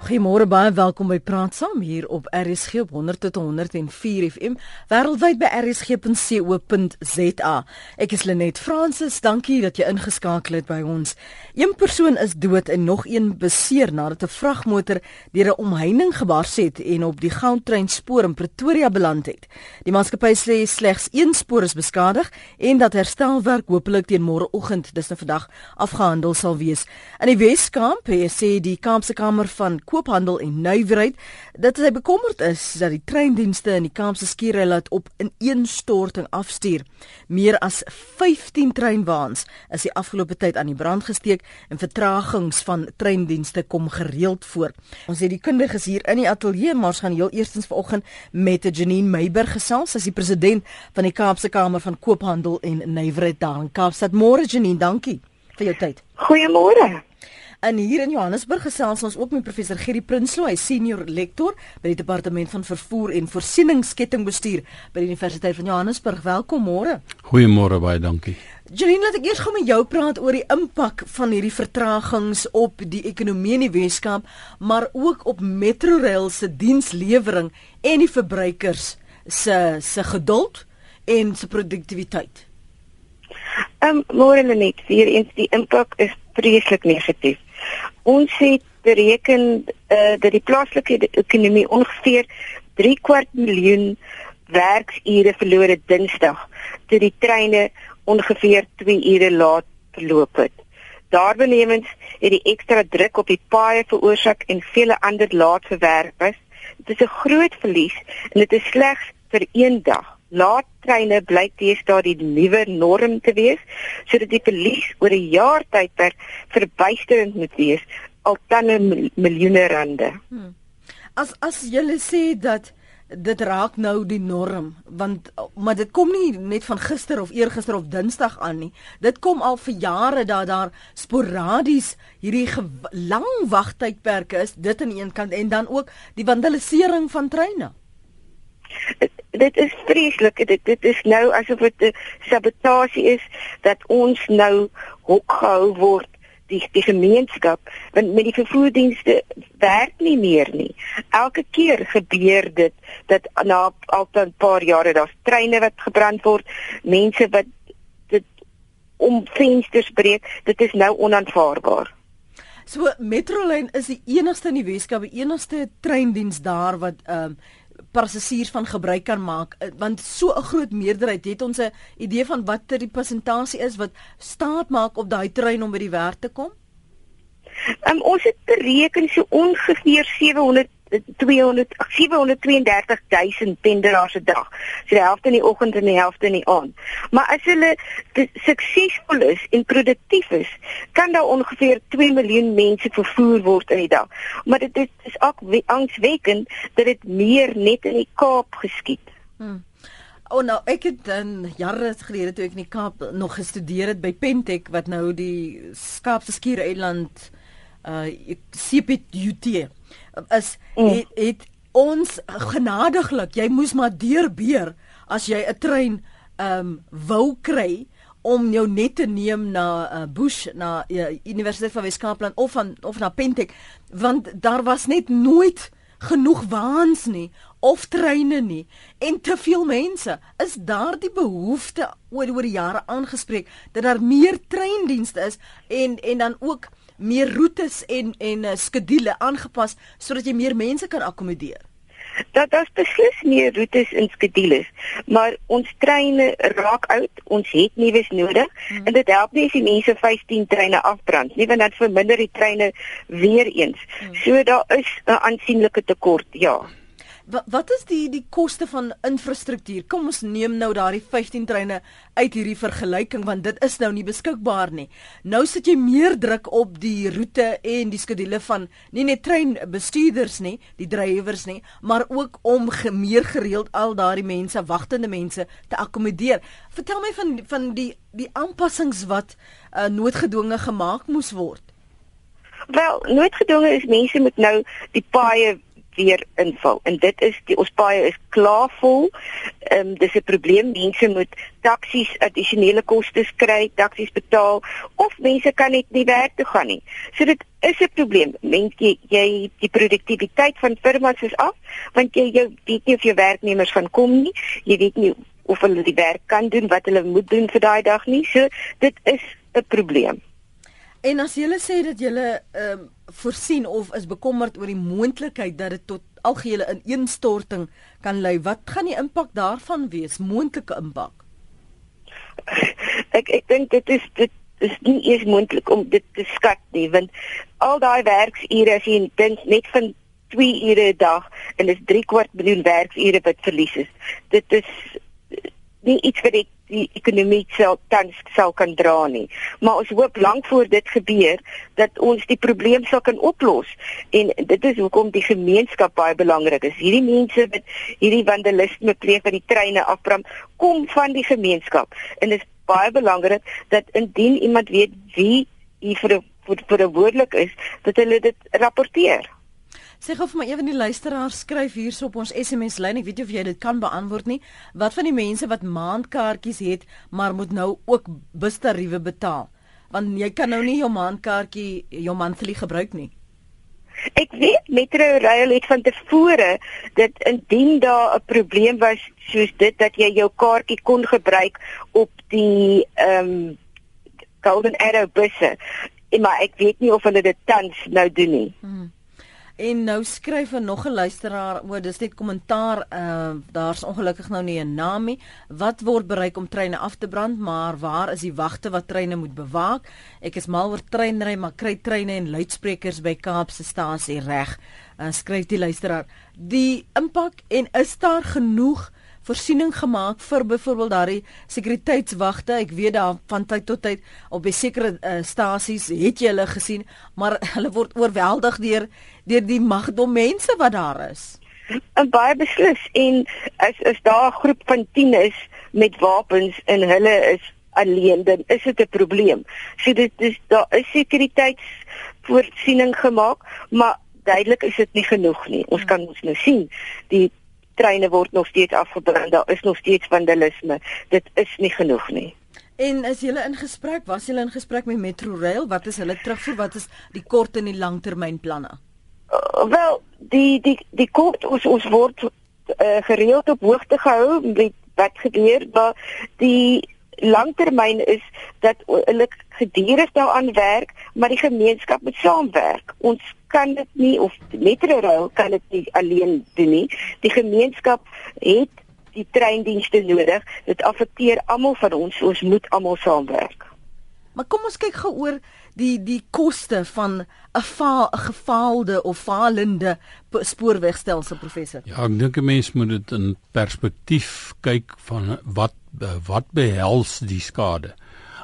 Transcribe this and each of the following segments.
Goeiemôre baie welkom by Praat Saam hier op RSG op 100 tot 104 FM wêreldwyd by rsg.co.za. Ek is Lenet Fransis. Dankie dat jy ingeskakel het by ons. Een persoon is dood en nog een beseer nadat 'n vragmotor deur 'n omheining gebars het en op die goudtreinspoor in Pretoria beland het. Die maatskappy sê slegs een spoor is beskadig en dat herstelwerk hopelik teen môreoggend, dis nou vandag, afgehandel sal wees. In die Weskaap sê die Kaapse Kamer van koophandel en nywerheid dat hy bekommerd is dat die treindienste in die Kaapse skiery laat op in een storting afstuur. Meer as 15 treinwaans is die afgelope tyd aan die brand gesteek en vertragings van treindienste kom gereeld voor. Ons het die kundiges hier in die ateljee maar ons gaan heel eerstens vanoggend met Janine Meiberg gesels as die president van die Kaapse Kamer van Koophandel en Nywerheid daar in Kaapstad. Môre Janine, dankie vir jou tyd. Goeiemôre. En hier in Johannesburg gesels ons ook met professor Gerry Prinsloo, hy senior lektor by die departement van vervoer en voorsieningskettingbestuur by die Universiteit van Johannesburg. Welkom môre. Goeiemôre baie dankie. Janine, laat ek eers gou met jou praat oor die impak van hierdie vertragings op die ekonomie in die Weskaap, maar ook op Metrorail se dienslewering en die verbruikers se se geduld en se produktiwiteit. Ehm um, môre net, weer eens die impak is vreeslik negatief. Ons het bereken uh, dat die plaaslike ekonomie ongeveer 3 kwart miljoen werksure verloor het Dinsdag toe die treine ongeveer 2 ure laat verloop het. Daarbenewens het die ekstra druk op die paaie veroorsaak en vele ander laatverwerpers. Dit is 'n groot verlies en dit is slegs vir een dag. Laattreine blyk teenoor die nuwe norm te wees, sodat die verlies oor 'n jaar tydperk verbuisterend moet wees, al tanne miljoene rande. Hmm. As as julle sê dat dit raak nou die norm, want maar dit kom nie net van gister of eergister of Dinsdag aan nie. Dit kom al vir jare dat daar sporadies hierdie lang wagtydperke is, dit aan een kant en dan ook die vandalisering van treine dit is vreeslik. Dit dit is nou asof dit 'n sabotasie is dat ons nou hok gehou word die die gemeenskap. Want met die vervoerdienste werk nie meer nie. Elke keer gebeur dit dat na altyd 'n paar jare daar's treine wat gebrand word mense wat dit om vensters breek dit is nou onaanvaarbaar. So Metrolyn is die enigste in die Weskaap, die enigste treindiens daar wat ehm um, passasiers van gebruik kan maak eh, want so 'n groot meerderheid het ons 'n idee van watter die persentasie is wat staat maak op daai trein om by die werk te kom. Um, ons het bereken so ongeveer 700 200 732000 pendelaars 'n dag. So die helfte in die oggend en die helfte in die aand. Maar as hulle suksesvol is en produktief is, kan daar ongeveer 2 miljoen mense vervoer word in die dag. Maar dit is, is ook angswekkend dat dit meer net in die Kaap geskied. Hmm. Oh nou, ek het dan jare gelede toe ek in die Kaap nog gestudeer het by Pentech wat nou die Kaapse Skiereiland uh CPUT is mm. het, het ons genadiglik jy moes maar deurbeur as jy 'n trein ehm um, wou kry om jou net te neem na uh, Bush na uh, Universiteit van Weskaapland of van of na Pentek want daar was net nooit genoeg waans nie of treine nie en te veel mense is daar die behoefte oor oor die jare aangespreek dat daar meer treindienste is en en dan ook meer roetes en en uh, skedules aangepas sodat jy meer mense kan akkommodeer. Dat daar's beslis meer roetes en skedules, maar ons treine raak oud, ons het nuus nodig hmm. en dit help nie as die mense 15 treine afbrand nie, want dan verminder die treine weer eens. Hmm. So daar is 'n aansienlike tekort, ja. Wat wat is die die koste van infrastruktuur? Kom ons neem nou daardie 15 treine uit hierdie vergelyking want dit is nou nie beskikbaar nie. Nou sit jy meer druk op die roete en die skedule van nie net treinbestuurders nie, die drywers nie, maar ook om ge meer gereeld al daardie mense, wagtende mense te akkommodeer. Vertel my van van die die aanpassings wat uh, noodgedwonge gemaak moes word. Wel, noodgedwonge is mense moet nou die paaie weer inval. En dit is die ons paaie is klaar vol. Ehm um, dis 'n probleem. Mense moet taksies addisionele kostes kry, taksies betaal of mense kan net nie werk toe gaan nie. So dit is 'n probleem. Mense jy die produktiwiteit van firmas is af want jy jy weet nie of jou werknemers gaan kom nie. Jy weet nie of hulle die werk kan doen wat hulle moet doen vir daai dag nie. So dit is 'n probleem. En as jy sê dat jy ehm um, voorsien of is bekommerd oor die moontlikheid dat dit tot algehele ineenstorting kan lei, wat gaan die impak daarvan wees? Moontlike impak. Ek ek dink dit is dit is nie eers moontlik om dit te skat nie, want al daai werksure as jy dink net van 2 ure 'n dag en dis 3 kwart miljoen werksure wat verlies is. Dit is nie iets wat die, die ekonomie self tans sal kan dra nie. Maar ons hoop lank voor dit gebeur dat ons die probleem sal kan oplos. En dit is hoekom die gemeenskap baie belangrik is. Hierdie mense wat hierdie vandalisme pleeg by die treine afbram, kom van die gemeenskap. En dit is baie belangrik dat indien iemand weet wie hier verantwoordelik is, dat hulle dit rapporteer. Sê gou vir my van die luisteraars skryf hierso op ons SMS lyn. Ek weet nie of jy dit kan beantwoord nie. Wat van die mense wat maandkaartjies het, maar moet nou ook bustariewe betaal? Want jy kan nou nie jou maandkaartjie jou monthly gebruik nie. Ek weet Metro Rail het van tevore dat indien daar 'n probleem was soos dit dat jy jou kaartjie kon gebruik op die ehm um, Golden Arrow busse, maar ek weet nie of hulle dit tans nou doen nie. Hmm. En nou skryf 'n nog 'n luisteraar, o, dis net kommentaar, uh daar's ongelukkig nou nie 'n naam nie. Wat word bereik om treine af te brand, maar waar is die wagte wat treine moet bewaak? Ek is mal oor treinry, maar kry treine en luidsprekers by Kaapse stasie reg. Uh skryf die luisteraar. Die impak en is daar genoeg voorsiening gemaak vir byvoorbeeld daardie sekuriteitswagte. Ek weet daar van tyd tot tyd op sekere uh, stasies het jy hulle gesien, maar hulle word oorweldig deur deur die magdom mense wat daar is. En baie beslis en as as daar 'n groep van 10 is met wapens en hulle is alleen, dan is dit 'n probleem. So dit is daar is sekuriteitsvoorsiening gemaak, maar duidelik is dit nie genoeg nie. Ons kan ons nou sien die treine word nog steeds afgebrand. Daar is nog steeds vandalisme. Dit is nie genoeg nie. En is julle in gesprek? Was julle in gesprek met Metrorail? Wat is hulle terugvoer? Wat is die kort en die langtermynplanne? Uh, wel, die die die kort ons ons word uh, gereeld op hoogte gehou met wat gebeur, maar die langtermyn is dat hulle gedurig daaraan werk, maar die gemeenskap moet saamwerk. Ons kan dit nie of Metrorail kan dit nie alleen doen nie. Die gemeenskap het die treindienste nodig. Dit affekteer almal van ons. Ons moet almal saamwerk. Maar kom ons kyk gou oor die die koste van 'n faal 'n gefaalde of falende spoorwegstelsel professor. Ja, ek dink 'n mens moet dit in perspektief kyk van wat wat behels die skade.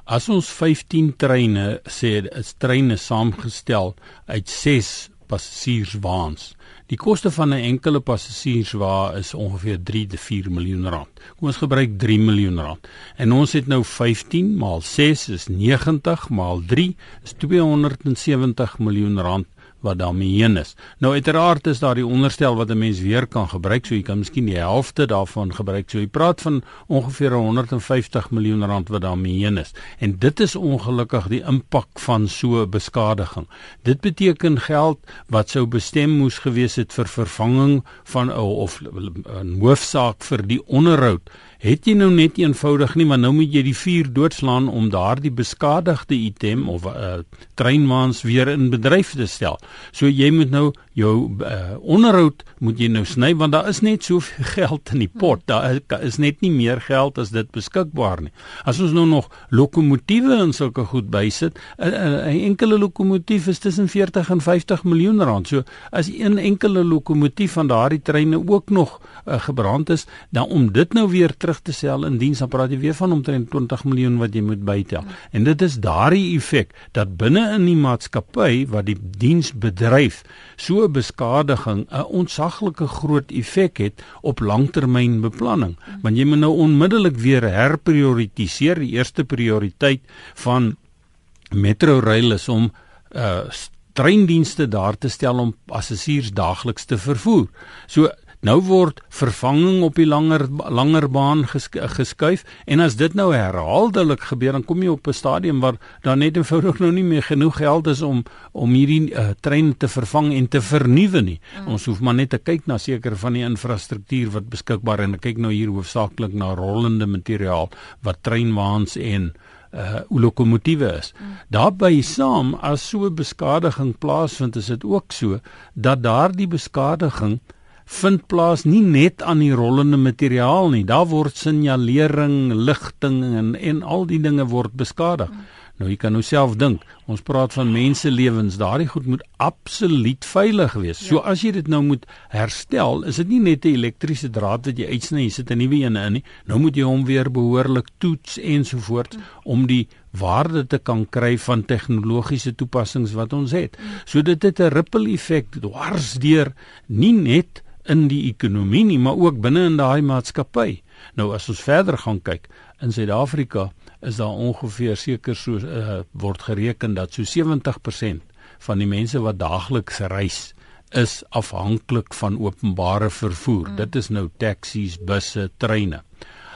As ons 15 treine sê is treine saamgestel uit 6 passasierswaans. Die koste van 'n enkele passasierswa is ongeveer 3 tot 4 miljoen rand. Kom ons gebruik 3 miljoen rand. En ons het nou 15 maal 6 is 90 maal 3 is 270 miljoen rand wat daarmee heen is. Nou uiteraard is daar die onderstel wat 'n mens weer kan gebruik, so jy kan miskien die helfte daarvan gebruik. So jy praat van ongeveer 150 miljoen rand wat daarmee heen is. En dit is ongelukkig die impak van so 'n beskadiging. Dit beteken geld wat sou bestem moes gewees het vir vervanging van of 'n hoofsaak vir die onderhoud het jy nou net eenvoudig nie maar nou moet jy die vuur doodslaan om daardie beskadigde item of 'n uh, eh, treinwaans weer in bedryf te stel. So jy moet nou jou uh, onderhoud moet jy nou sny want daar is net soveel geld in die pot. Daar is net nie meer geld as dit beskikbaar nie. As ons nou nog lokomotiewe en sulke goed bysit, 'n uh, enkele lokomotief is tussen 40 en 50 miljoen rand. So as een enkele lokomotief van daardie treine ook nog uh, gebrand is, dan om dit nou weer terug te stel in diens dan praat jy weer van omtrent 20 miljoen wat jy moet bytel. En dit is daardie effek dat binne in die maatskappy wat die diens bedryf, so beskadiging 'n ontsaglike groot effek het op langtermynbeplanning. Want jy moet nou onmiddellik weer herprioritiseer. Die eerste prioriteit van Metrorail is om uh treindienste daar te stel om passasiers daagliks te vervoer. So Nou word vervanging op die langer langer baan geskuif en as dit nou herhaaldelik gebeur dan kom jy op 'n stadium waar daar net eenvoudig nou nie meer genoeg geld is om om hierdie uh, trein te vervang en te vernuwe nie. Mm. Ons hoef maar net te kyk na seker van die infrastruktuur wat beskikbaar en kyk nou hier hoofsaaklik na rollende materiaal wat treinwaans en uh lokomotiewe is. Mm. Daarby saam as so beskadiging plaasvind is dit ook so dat daardie beskadiging vind plaas nie net aan die rollende materiaal nie. Daar word signalering, ligting en en al die dinge word beskadig. Nou jy kan nou self dink, ons praat van menselewens, daardie goed moet absoluut veilig wees. Ja. So as jy dit nou moet herstel, is dit nie net 'n elektriese draad wat jy uitsny, jy sit 'n nuwe een in nie. Nou moet jy hom weer behoorlik toets ensovoorts om die waarde te kan kry van tegnologiese toepassings wat ons het. Hmm. So dit het 'n ripple effek dwars deur nie net in die ekonomie nie, maar ook binne in daai maatskappy. Nou as ons verder gaan kyk, in Suid-Afrika is daar ongeveer seker so uh, word gereken dat so 70% van die mense wat daagliks reis is afhanklik van openbare vervoer. Mm. Dit is nou taksies, busse, treine.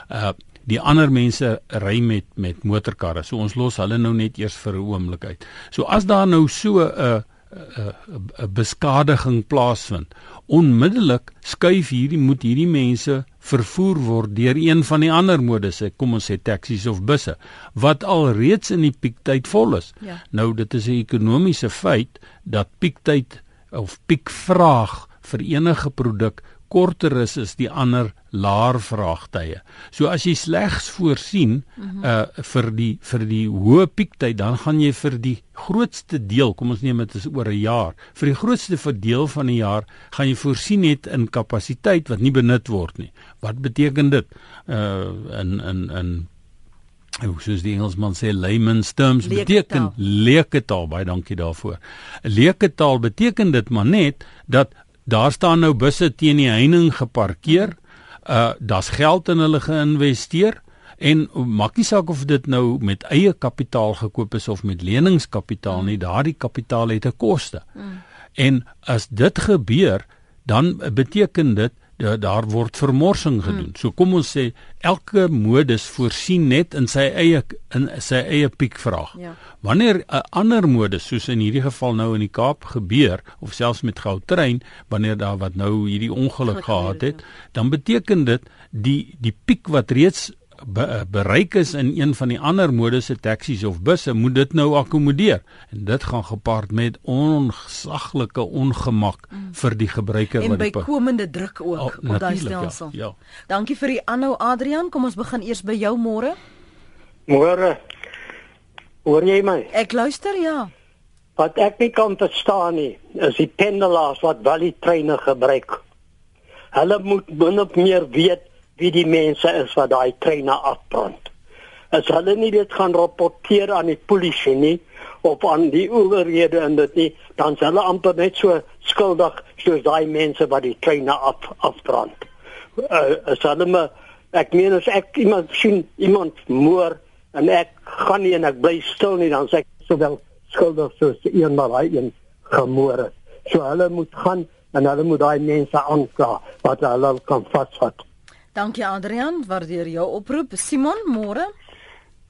Uh die ander mense ry met met motorkarre. So ons los hulle nou net eers vir 'n oomblik uit. So as daar nou so 'n uh, 'n beskadiging plaasvind. Onmiddellik skuif hierdie moet hierdie mense vervoer word deur een van die ander modes, kom ons sê taksies of busse, wat al reeds in die piektyd vol is. Ja. Nou dit is 'n ekonomiese feit dat piektyd of piekvraag vir enige produk korter is as die ander laer vraagtye. So as jy slegs voorsien mm -hmm. uh vir die vir die hoë piektyd, dan gaan jy vir die grootste deel, kom ons neem dit is oor 'n jaar, vir die grootste verdeel van die jaar gaan jy voorsien net in kapasiteit wat nie benut word nie. Wat beteken dit? Uh in in in soos die Engelsman sê layman's terms leke beteken leuke taal baie dankie daarvoor. Leuke taal beteken dit maar net dat daar staan nou busse teen die heining geparkeer. Uh daar's geld in hulle geïnvesteer en maak nie saak of dit nou met eie kapitaal gekoop is of met leningskapitaal nie, daardie kapitaal het 'n koste. Mm. En as dit gebeur, dan beteken dit ja, daar word vermorsing gedoen. Hmm. So kom ons sê elke modus voorsien net in sy eie in sy eie piekvraag. Ja. Wanneer 'n ander modus soos in hierdie geval nou in die Kaap gebeur of selfs met Gautrain wanneer daar wat nou hierdie ongeluk gehad het, ja. dan beteken dit die die piek wat reeds be, bereik is in een van die ander modusse taksies of busse moet dit nou akkommodeer en dit gaan gepaard met onsaglike ongemak mm. vir die gebruiker wat die bykomende druk ook oh, op daai stelsel. Ja, ja. Dankie vir die aanhou Adrian, kom ons begin eers by jou môre. Môre. Hoor jy my? Ek luister ja. Wat ek nie kan verstaan nie, is die pendelaars wat wel die treine gebruik. Hulle moet min of meer weet wie die mense is wat daai treine afbrand. As hulle nie dit gaan rapporteer aan die polisie nie of aan die owerhede en dit nie, dan is hulle amper net so skuldig soos daai mense wat die treine af afbrand. Uh, as hulle me ek meen as ek iemand sien iemand moer en ek gaan nie en ek bly stil nie dan sê ek sowel skuldig soos eenmal hy een gemoor het. So hulle moet gaan en hulle moet daai mense aankla wat hulle kan vasvat. Dankie Adrian, waardeer jou oproep. Simon, môre.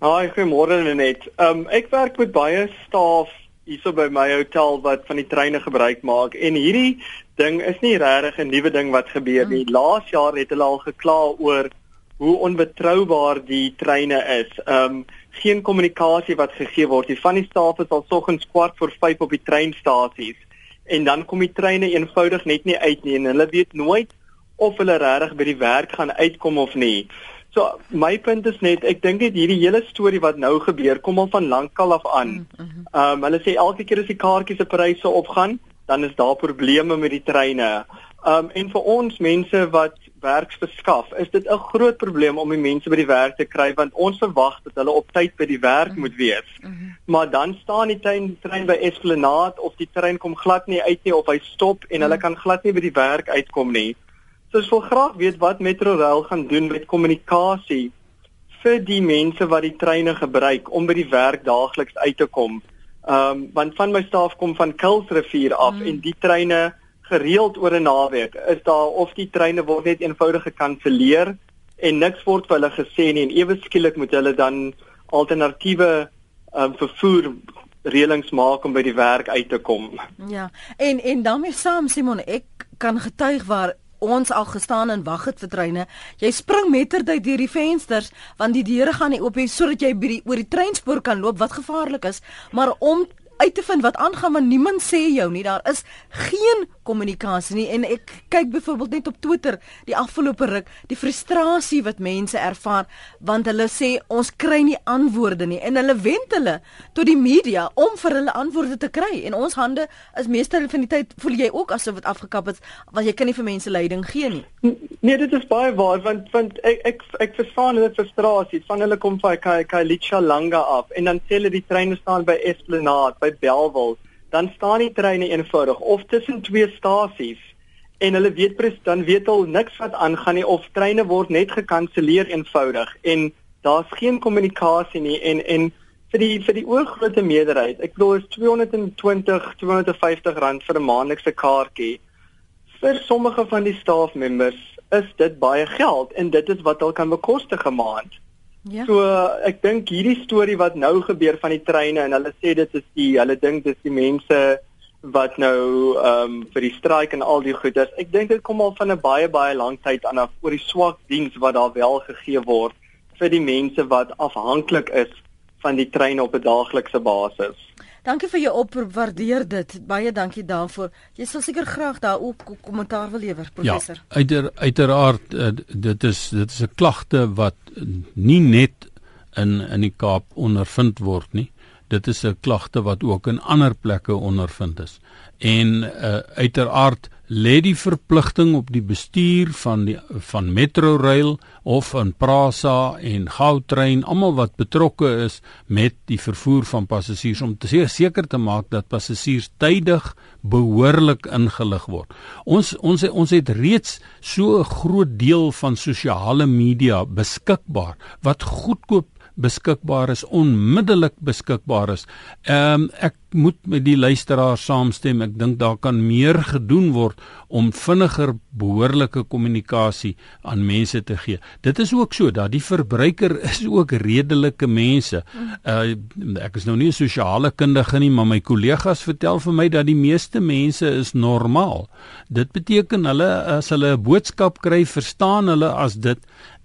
Haai, goeiemôre net. Um ek werk met baie staf hierso by my hotel wat van die treine gebruik maak en hierdie ding is nie regtig 'n nuwe ding wat gebeur nie. Hmm. Laas jaar het hulle al gekla oor hoe onbetroubaar die treine is. Um geen kommunikasie wat gegee word. Die van die staf is al soggens kwart voor 5 op die treinstasies en dan kom die treine eenvoudig net nie uit nie en hulle weet nooit of hulle regtig by die werk gaan uitkom of nie. So my punt is net ek dink dit hierdie hele storie wat nou gebeur kom al van lankal af aan. Mm, mm-hmm. Ehm um, hulle sê elke keer as die kaartjies se pryse opgaan, dan is daar probleme met die treine. Ehm um, en vir ons mense wat werk verskaf, is dit 'n groot probleem om die mense by die werk te kry want ons verwag dat hulle op tyd by die werk moet wees. Mm -hmm. Maar dan staan die trein trein by Esplanade of die trein kom glad nie uit nie of hy stop en mm -hmm. hulle kan glad nie by die werk uitkom nie. So ek wil graag weet wat Metrorail gaan doen met kommunikasie vir die mense wat die treine gebruik om by die werk daagliks uit te kom. Ehm um, want van my staf kom van Kuilsrivier af mm. en die treine gereeld oor 'n naweek is daar of die treine word net eenvoudig gekanselleer en niks word vir hulle gesê nie en ewe skielik moet hulle dan alternatiewe um, vervoer reëlings maak om by die werk uit te kom. Ja. En en daarmee saam Simon, ek kan getuig waar ons al gestaan en wag het vir treine. Jy spring mettertyd deur die vensters want die deure gaan nie oop nie sodat jy by die oor die treinspoor kan loop wat gevaarlik is, maar om uit te vind wat aangaan want niemand sê jou nie. Daar is geen kommunikasie nie. En ek kyk byvoorbeeld net op Twitter die afgelope ruk die frustrasie wat mense ervaar want hulle sê ons kry nie antwoorde nie. En hulle wend hulle tot die media om vir hulle antwoorde te kry. En ons hande is meestal van die tyd voel jy ook asof dit afgekap het want jy kan nie vir mense leiding gee nie. Nee, dit is baie waar want want ek ek ek verstaan hulle frustrasie van hulle kom van Khayelitsha Langa af en dan sê hulle die treine staan by Esplanade by Bellville dan staan die treine eenvoudig of tussen twee stasies en hulle weet presies dan weet al niks wat aangaan nie of treine word net gekanselleer eenvoudig en daar's geen kommunikasie nie en en vir die vir die oorgrootste meerderheid ek bedoel is 220 250 rand vir 'n maandelikse kaartjie vir sommige van die staff members is dit baie geld en dit is wat hulle kan bekostig 'n maand Ja. So ek dink hierdie storie wat nou gebeur van die treine en hulle sê dit is die hulle dink dis die mense wat nou ehm um, vir die straik en al die goeders. Ek dink dit kom al van 'n baie baie lang tyd aan af oor die swak diens wat daar wel gegee word vir die mense wat afhanklik is van die treine op 'n daaglikse basis. Dankie vir jou oproep, waardeer dit. Baie dankie daarvoor. Jy sal seker graag daar ook kommentaar wil lewer, professor. Ja, uiter, uiteraard uh, dit is dit is 'n klagte wat nie net in in die Kaap ondervind word nie. Dit is 'n klagte wat ook in ander plekke ondervind is. En uh, uiteraard lê die verpligting op die bestuur van die van Metrorail of van Prasa en Gautrain, almal wat betrokke is met die vervoer van passasiers om te seker te maak dat passasiers tydig behoorlik ingelig word. Ons ons ons het reeds so 'n groot deel van sosiale media beskikbaar wat goedkoop beskikbaar is, onmiddellik beskikbaar is. Ehm um, ek moet met die luisteraar saamstem. Ek dink daar kan meer gedoen word om vinniger behoorlike kommunikasie aan mense te gee. Dit is ook so dat die verbruiker is ook redelike mense. Uh ek is nou nie 'n sosiale kundige nie, maar my kollegas vertel vir my dat die meeste mense is normaal. Dit beteken hulle as hulle 'n boodskap kry, verstaan hulle as dit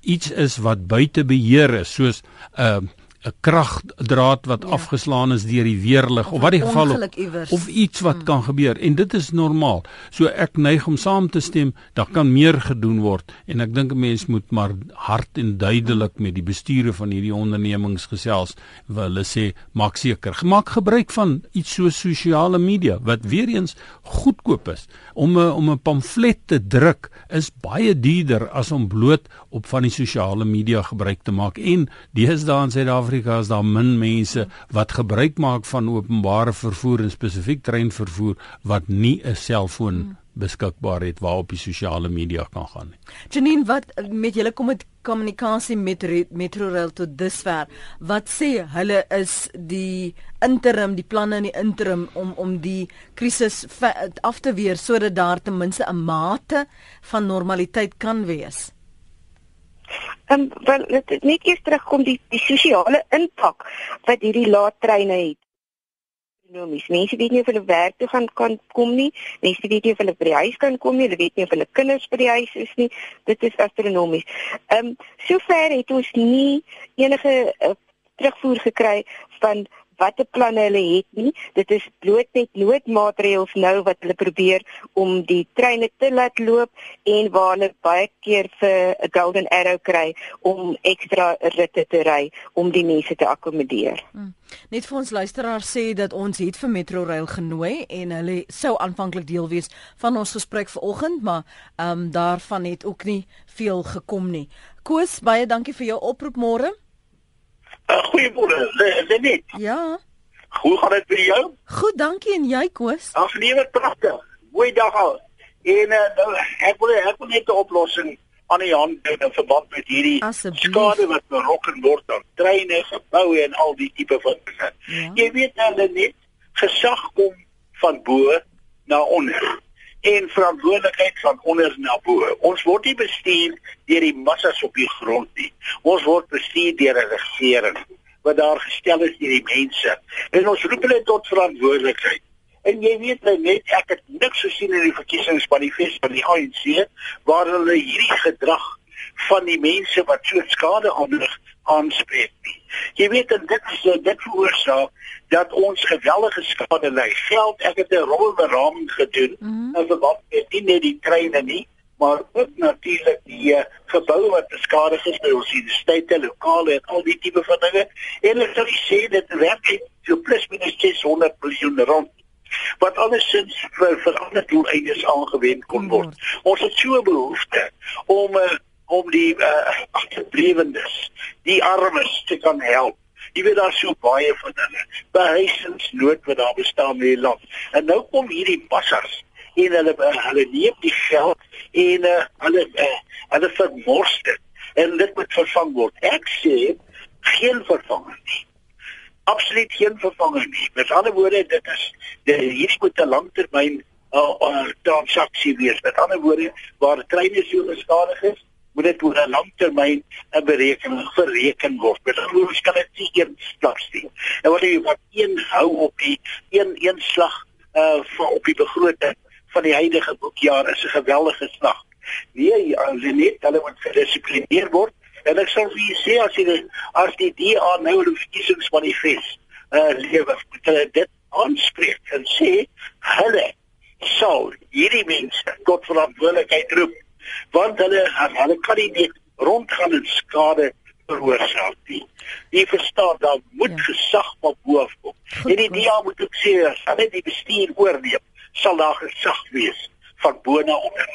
iets is wat buite beheer is, soos 'n uh, 'n kragdraad wat ja. afgeslaan is deur die weerlig of, of wat die geval of, of iets wat hmm. kan gebeur en dit is normaal. So ek neig om saam te stem, daar kan meer gedoen word en ek dink 'n mens moet maar hard en duidelik met die bestuure van hierdie ondernemings gesels. Hulle sê maak seker, maak gebruik van iets so sosiale media wat weer eens goedkoop is. Om 'n om 'n pamflet te druk is baie duurder as om bloot op van die sosiale media gebruik te maak en deesdae in Suid-Afrika Suid-Afrika is daar min mense wat gebruik maak van openbare vervoer en spesifiek treinvervoer wat nie 'n selfoon hmm. beskikbaar het waarop die sosiale media kan gaan nie. Janine, wat met julle kom met kommunikasie met Metrorail tot dusver? Wat sê hulle is die interim, die planne in die interim om om die krisis af te weer sodat daar ten minste 'n mate van normaliteit kan wees? Ehm um, wel dit net eers terugkom die die sosiale impak wat hierdie laattreine het. Ekonomies. Mense weet nie of hulle werk toe gaan kan kom nie. Mense weet nie of hulle by die huis kan kom nie. Hulle weet nie of hulle kinders by die huis is nie. Dit is astronomies. Ehm um, sover het ons nie enige uh, terugvoer gekry van watter planne hulle het nie. Dit is bloot net noodmaatreëls nou wat hulle probeer om die treine te laat loop en waar hulle baie keer vir 'n golden arrow kry om ekstra ritte te ry om die mense te akkommodeer. Hmm. Net vir ons luisteraars sê dat ons het vir Metrorail genooi en hulle sou aanvanklik deel wees van ons gesprek vanoggend, maar ehm um, daarvan het ook nie veel gekom nie. Koos, baie dankie vir jou oproep môre. Uh, Goeiemôre, Lenet. Ja. Hoe gaan dit met jou? Goed, dankie en jy, Koos? Ag, nee, wat pragtig. Goeie dag al. En uh, ek wil ek wil net 'n oplossing aan die hand doen in verband met hierdie skade wat berokken word aan treine, geboue en al die tipe van dinge. Ja. Jy weet nou net Gesag kom van bo na onder en verantwoordelikheid van onder na bo. Ons word nie bestuur deur die massas op die grond nie. Ons word bestuur deur 'n regering wat daar gestel is deur die mense. En ons roep hulle tot verantwoordelikheid. En jy weet nou net ek het niks gesien in die verkiesingsmanifest van die ANC waar hulle hierdie gedrag van die mense wat so skade aanrig aanspreek nie. Jy weet en dit is dit veroorsaak dat ons geweldige skade ly. Geld, ek het 'n rolberaming gedoen mm -hmm. in verband met nie net die treine nie, maar ook natuurlik die uh, geboue wat beskadig is by ons universiteite, lokale en al die tipe van dinge. En ek sal sê dit werk so plus minus 600 miljoen rand wat allesins vir vir ander doeleindes aangewend kon word. Mm -hmm. Ons het so behoefte om uh, om die uh, agterblewendes, die armes te kan help Jy weet daar so baie van hulle. Behuisingsnood wat daar bestaan in die land. En nou kom hierdie passers en hulle hulle neem die geld en uh, hulle uh, hulle vermors dit en dit moet vervang word. Ek sê geen vervanging nie. Absoluut geen vervanging nie. Met ander woorde, dit is die hierdie moet 'n langtermyn uh, uh, transaksie wees. Met ander woorde, waar treine so geskadig is, moet dit oor 'n lang termyn 'n berekening bereken word. Met ander woorde, kan dit nie een slag sien. En wat jy wat een hou op die een een slag uh vir op die begroting van die huidige boekjaar is 'n geweldige slag. Nee, as jy net hulle moet gedisiplineer word. En ek sal vir sê as jy as die DA nou 'n verkiesingsmanifest uh lewer, moet hulle dit aanspreek en sê hulle sal hierdie mense tot verantwoordelikheid roep want hulle hulle kan nie rondgaan en skade veroorsaak nie. Jy verstaan dan moet ja. gesag van bo af kom. Goed, en die DA moet ook sê as hulle die bestuur oorneem, sal daar gesag wees van bo na onder.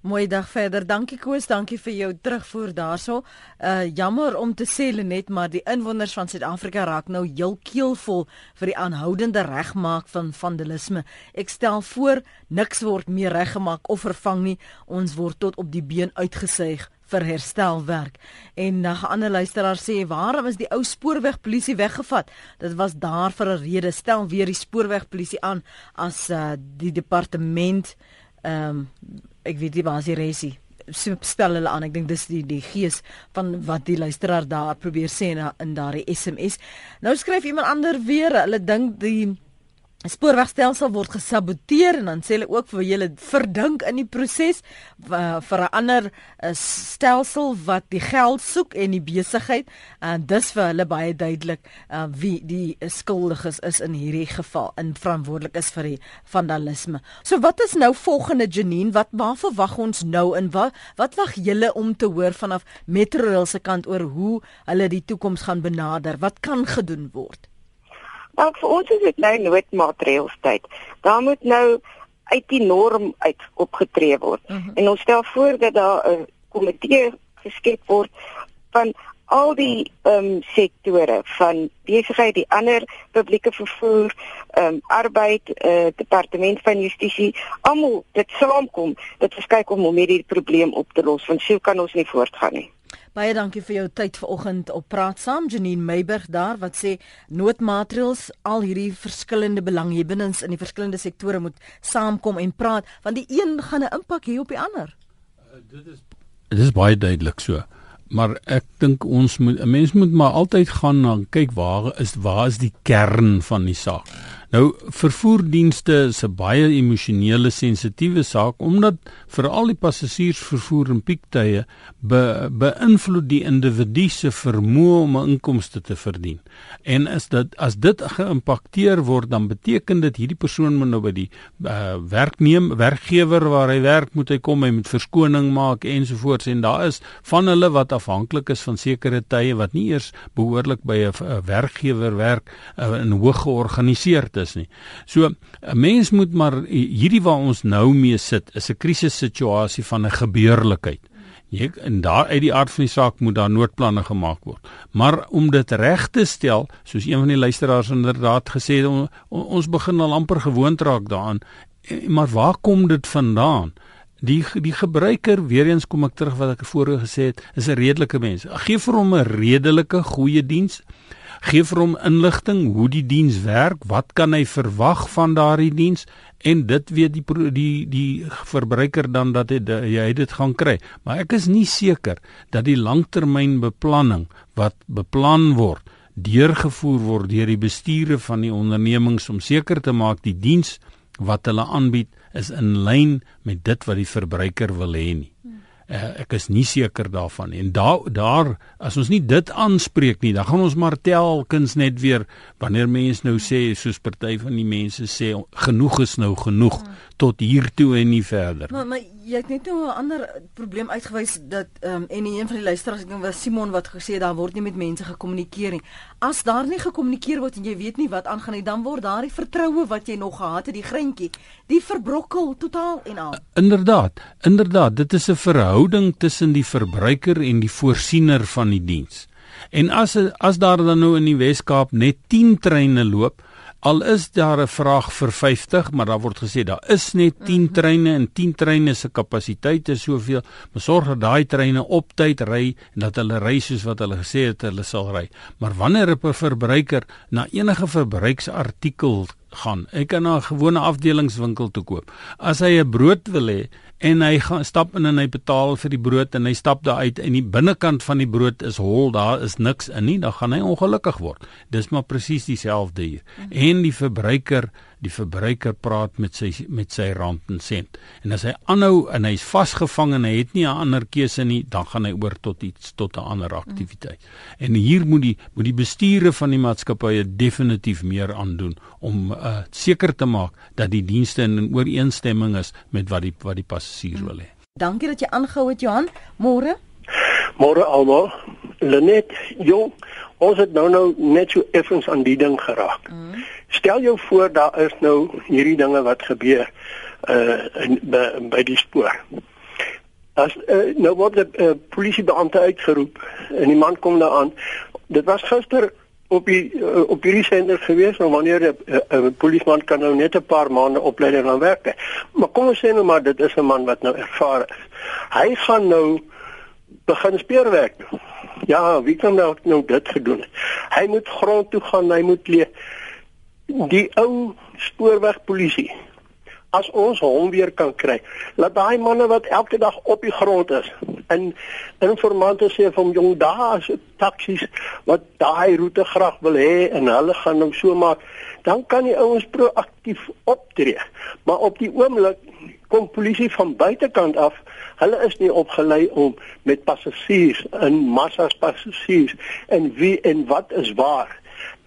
Mooi dag verder. Dankie Koos, dankie vir jou terugvoer daarso. Uh jammer om te sê Lenet, maar die inwoners van Suid-Afrika raak nou heel keelvol vir die aanhoudende regmaak van vandalisme. Ek stel voor niks word meer reggemaak of vervang nie. Ons word tot op die been uitgesuig vir herstelwerk. En 'n uh, ander luisteraar sê, "Waarom is die ou spoorwegpolisie weggevat? Dit was daar vir 'n rede. Stel weer die spoorwegpolisie aan as uh die departement ehm um, ek weet nie waar as die resie spel hulle aan ek dink dis die die gees van wat die luisteraar daar probeer sê in, in daardie SMS nou skryf iemand ander weer hulle dink die spoorwegstelsel word gesaboteer en dan sê hulle ook vir julle verdink in die proses vir 'n ander eh, stelsel wat die geld soek en die besigheid en dis vir hulle baie duidelik uh, wie die skuldiges is in hierdie geval en verantwoordelik is vir die vandalisme. So wat is nou volgende Janine wat waar verwag ons nou en wat wat wag julle om te hoor vanaf Metrorail se kant oor hoe hulle die toekoms gaan benader? Wat kan gedoen word? Maar vir ons is dit nou noodmaatreëls tyd. Daar moet nou uit die norm uit opgetree word. Mhm. -huh. En ons stel voor dat daar 'n komitee geskep word van al die ehm um, sektore van besigheid, die ander publieke vervoer, ehm um, arbeid, eh uh, departement van justisie, almal dit saamkom, dit is kyk om om hierdie probleem op te los want sou kan ons nie voortgaan nie. Baie dankie vir jou tyd vanoggend op Praat Saam. Janine Meiburg daar wat sê noodmaatreëls al hierdie verskillende belanghebbendes in die verskillende sektore moet saamkom en praat want die een gaan 'n impak hê op die ander. Uh, dit is dit is baie duidelik so. Maar ek dink ons moet 'n mens moet maar altyd gaan na kyk waar is waar is die kern van die saak. Nou vervoerdienste is 'n baie emosionele sensitiewe saak omdat veral die passasiersvervoer in piektye be, beïnvloed die individu se vermoë om 'n inkomste te verdien. En as dit as dit geïmpakteer word, dan beteken dit hierdie persoon moet nou by die uh, werkneem werkgewer waar hy werk moet hy kom hy moet verskoning maak ensovoorts en daar is van hulle wat afhanklik is van sekere tye wat nie eers behoorlik by 'n werkgewer werk uh, in hoog georganiseerd is nie. So 'n mens moet maar hierdie waar ons nou mee sit is 'n krisissituasie van 'n gebeurlikheid. Jy en daar uit die aard van die saak moet daar noodplanne gemaak word. Maar om dit reg te stel, soos een van die luisteraars inderdaad gesê het, on, ons begin al amper gewoond raak daaraan. Maar waar kom dit vandaan? Die die gebruiker, weer eens kom ek terug wat ek voorheen gesê het, is 'n redelike mens. Gee vir hom 'n redelike goeie diens Gee vir hom inligting hoe die diens werk, wat kan hy verwag van daardie diens en dit weet die die die verbruiker dan dat hy jy dit gaan kry. Maar ek is nie seker dat die langtermynbeplanning wat beplan word deurgevoer word deur die bestuure van die ondernemings om seker te maak die diens wat hulle aanbied is in lyn met dit wat die verbruiker wil hê nie. Uh, ek is nie seker daarvan en daar daar as ons nie dit aanspreek nie dan gaan ons maar telkens net weer wanneer mense nou sê soos party van die mense sê genoeg is nou genoeg tot hier toe en nie verder. Maar maar jy het net nou 'n ander probleem uitgewys dat ehm um, en een van die luisteraars ek dink was Simon wat gesê daar word nie met mense gekommunikeer nie. As daar nie gekommunikeer word en jy weet nie wat aangaan nie, dan word daardie vertroue wat jy nog gehad het, die greintjie, die verbrokkel totaal en al. Inderdaad, inderdaad, dit is 'n verhouding tussen die verbruiker en die voorsiener van die diens. En as as daar dan nou in die Wes-Kaap net 10 treine loop, Al is daar 'n vraag vir 50, maar daar word gesê daar is net 10 mhm. treine en 10 treine se kapasiteit is soveel. Maar sorg dat daai treine op tyd ry en dat hulle ry soos wat hulle gesê het hulle sal ry. Maar wanneer 'n verbruiker na enige verbruiksartikel gaan, ek kan na 'n gewone afdelingswinkel toe koop. As hy 'n brood wil hê en hy gaan stap in en hy betaal vir die brood en hy stap daar uit en die binnekant van die brood is hol, daar is niks in nie, dan gaan hy ongelukkig word. Dis maar presies dieselfde hier. Mm -hmm. En die verbruiker die verbruiker praat met sy met sy rand en sent. En as hy aanhou en hy's vasgevang en hy het nie 'n ander keuse nie, dan gaan hy oor tot iets tot 'n ander aktiwiteit. Mm. En hier moet die moet die bestuure van die maatskappye definitief meer aandoen om uh, seker te maak dat die dienste in ooreenstemming is met wat die wat die passasier mm. wil hê. Dankie dat jy aangehou het Johan. Môre? Môre almal. Lenet, jong, ons het nou nou net so effens aan die ding geraak. Mm. Stel jou voor daar is nou hierdie dinge wat gebeur uh in by, by die spoor. As uh, nou word 'n uh, polisiebeampte uitgeroep en die man kom daar aan. Dit was gister op die uh, op hierdie sender gewees maar wanneer 'n uh, uh, polisieman kan nou net 'n paar maande opleiding aan werk. Maar kom ons sê nou maar dit is 'n man wat nou ervaar is. Hy gaan nou begin speurwerk doen. Ja, wie kan nou nou dit gedoen het? Hy moet grond toe gaan, hy moet leer die ou spoorwegpolisie as ons hom weer kan kry laat daai manne wat elke dag op die grond is en informante sê van jong daar is taksies wat daai roete graag wil hê en hulle gaan hom so maak dan kan die ouens proaktief optree maar op die oomblik kom polisie van buitekant af hulle is nie opgelei om met passasiers in massas passasiers en wie en wat is waar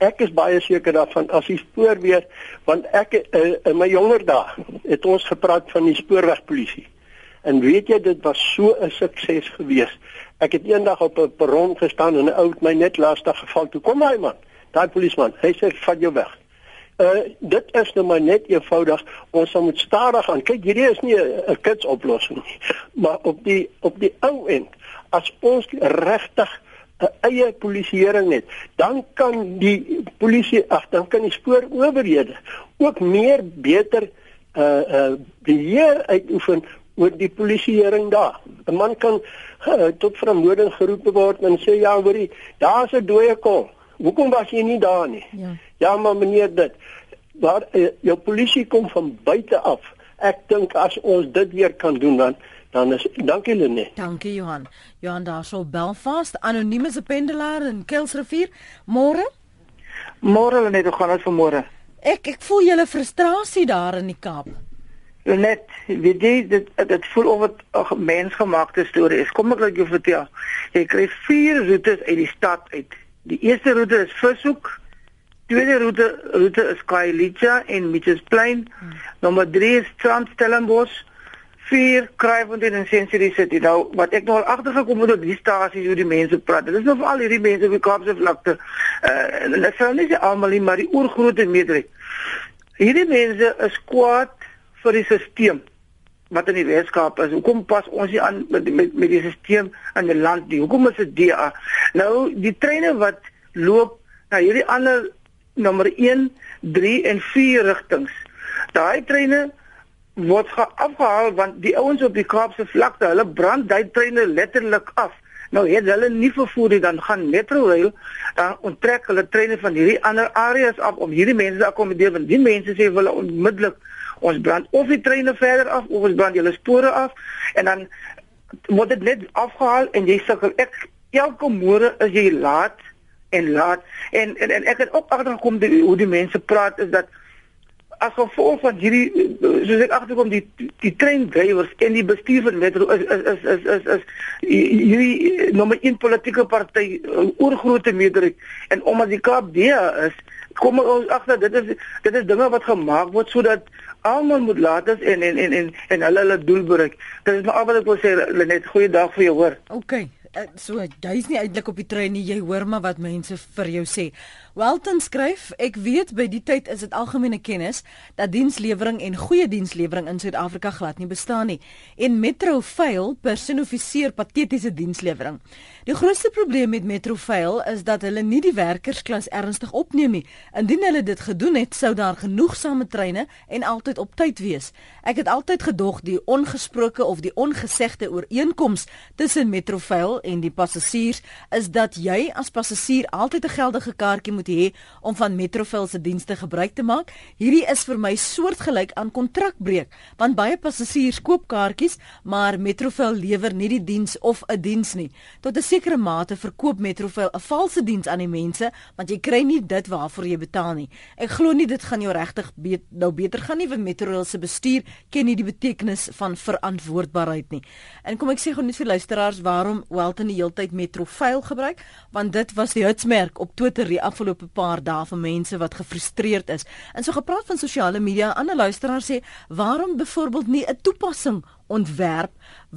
ek is baie seker daarvan as die spoor weer want ek uh, in my jonger dae het ons gepraat van die spoorwegpolisie. En weet jy dit was so 'n sukses geweest. Ek het eendag op 'n perron gestaan en 'n ou het my net lastig geval. Toe kom hy man, daai polisieman. Hy sê vat jou weg. Uh dit is nou maar net eenvoudig ons moet stadig aan. Kyk, hierdie is nie 'n kits oplossing nie. Maar op die op die ou end as ons regtig 'n eie polisieering het, dan kan die polisie ag, dan kan die spoorowerhede ook meer beter uh uh beheer uitoefen oor die polisieering daar. 'n Man kan uh, tot vermoeding geroep word en sê ja, hoorie, daar's 'n dooie kol. Hoekom was jy nie daar nie? Ja, ja maar meneer dit. Maar uh, jou polisie kom van buite af. Ek dink as ons dit weer kan doen dan dan is dankie Lene. Dankie Johan. Johan daar sou Belfast anonieme se pendelaar in Kelsrivier. Môre? Môre Lene, hoe gaan dit vanmôre? Ek ek voel julle frustrasie daar in die Kaap. Net, weet jy dit dit voel of dit 'n mensgemaakte storie is. Kom ek laat jou vertel. Jy kry vier roetes uit die stad uit. Die eerste roete is Vishoek. Tweede roete roete is Khayelitsha en Mitchells Plain. Hmm. Nommer 3 is Transstellenbosch vier Kraaifontein en Sensory City. Nou wat ek nou al agtergekom het op die stasies hoe die mense praat. Dit is nou vir al hierdie mense op die Kaapse vlakte. Uh hulle sê nie se almal nie, maar die oorgrootste meerderheid. Hierdie mense is kwaad vir die stelsel wat in die Weskaap is. Hoekom pas ons nie aan met met, met die stelsel in die land nie? Hoekom is dit DA? Nou die treine wat loop na hierdie ander nommer 1, 3 en 4 rigtings. Daai treine word afgehaal want die ouens op die Kaapse vlakte, hulle brand daai treine letterlik af. Nou het hulle nie vervoer nie, dan gaan Metrorail dan onttrek hulle treine van hierdie ander areas af om hierdie mense te akkommodeer want die mense sê hulle onmiddellik ons brand of die treine verder af of ons brand julle spore af en dan word dit net afgehaal en jy sukkel ek elke môre is jy laat en laat. En en, en ek het ook agtergekom hoe die mense praat is dat as gevolg van hierdie soos ek agterkom die die treindrywers en die bestuur van metro is is is is is, is hierdie nommer 1 politieke party oorgrootte meerderheid. En omdat die Kaap daar is kom ons agter dit is dit is dinge wat gemaak word sodat almal moet laat is en en en en, en hulle hulle doel bereik. Dit is maar al wat ek wil sê net goeie dag vir jou hoor. Okay uh, so jy's nie eintlik op die trein nie, jy hoor maar wat mense vir jou sê. Welton skryf, ek weet by die tyd is dit algemene kennis dat dienslewering en goeie dienslewering in Suid-Afrika glad nie bestaan nie en Metrofail personifiseer patetiese dienslewering. Die grootste probleem met Metrofail is dat hulle nie die werkersklas ernstig opneem nie. Indien hulle dit gedoen het, sou daar genoegsame treine en altyd op tyd wees. Ek het altyd gedog die ongesproke of die ongesegde ooreenkoms tussen Metrofail en die passasiers is dat jy as passasier altyd 'n geldige kaartjie moet hê om van Metrorail se dienste gebruik te maak. Hierdie is vir my soortgelyk aan kontrakbreuk, want baie passasiers koop kaartjies, maar Metrorail lewer nie die diens of 'n diens nie. Tot 'n sekere mate verkoop Metrorail 'n valse diens aan die mense, want jy kry nie dit waarvoor jy betaal nie. Ek glo nie dit gaan jou regtig be nou beter gaan nie, want Metrorail se bestuur ken nie die betekenis van verantwoordbaarheid nie. En kom ek sê gou net vir luisteraars, waarom wel Dalton die heeltyd Metrofail gebruik want dit was die hitsmerk op Twitter die afgelope paar dae vir mense wat gefrustreerd is. En so gepraat van sosiale media, ander luisteraars sê, "Waarom byvoorbeeld nie 'n toepassing ontwerp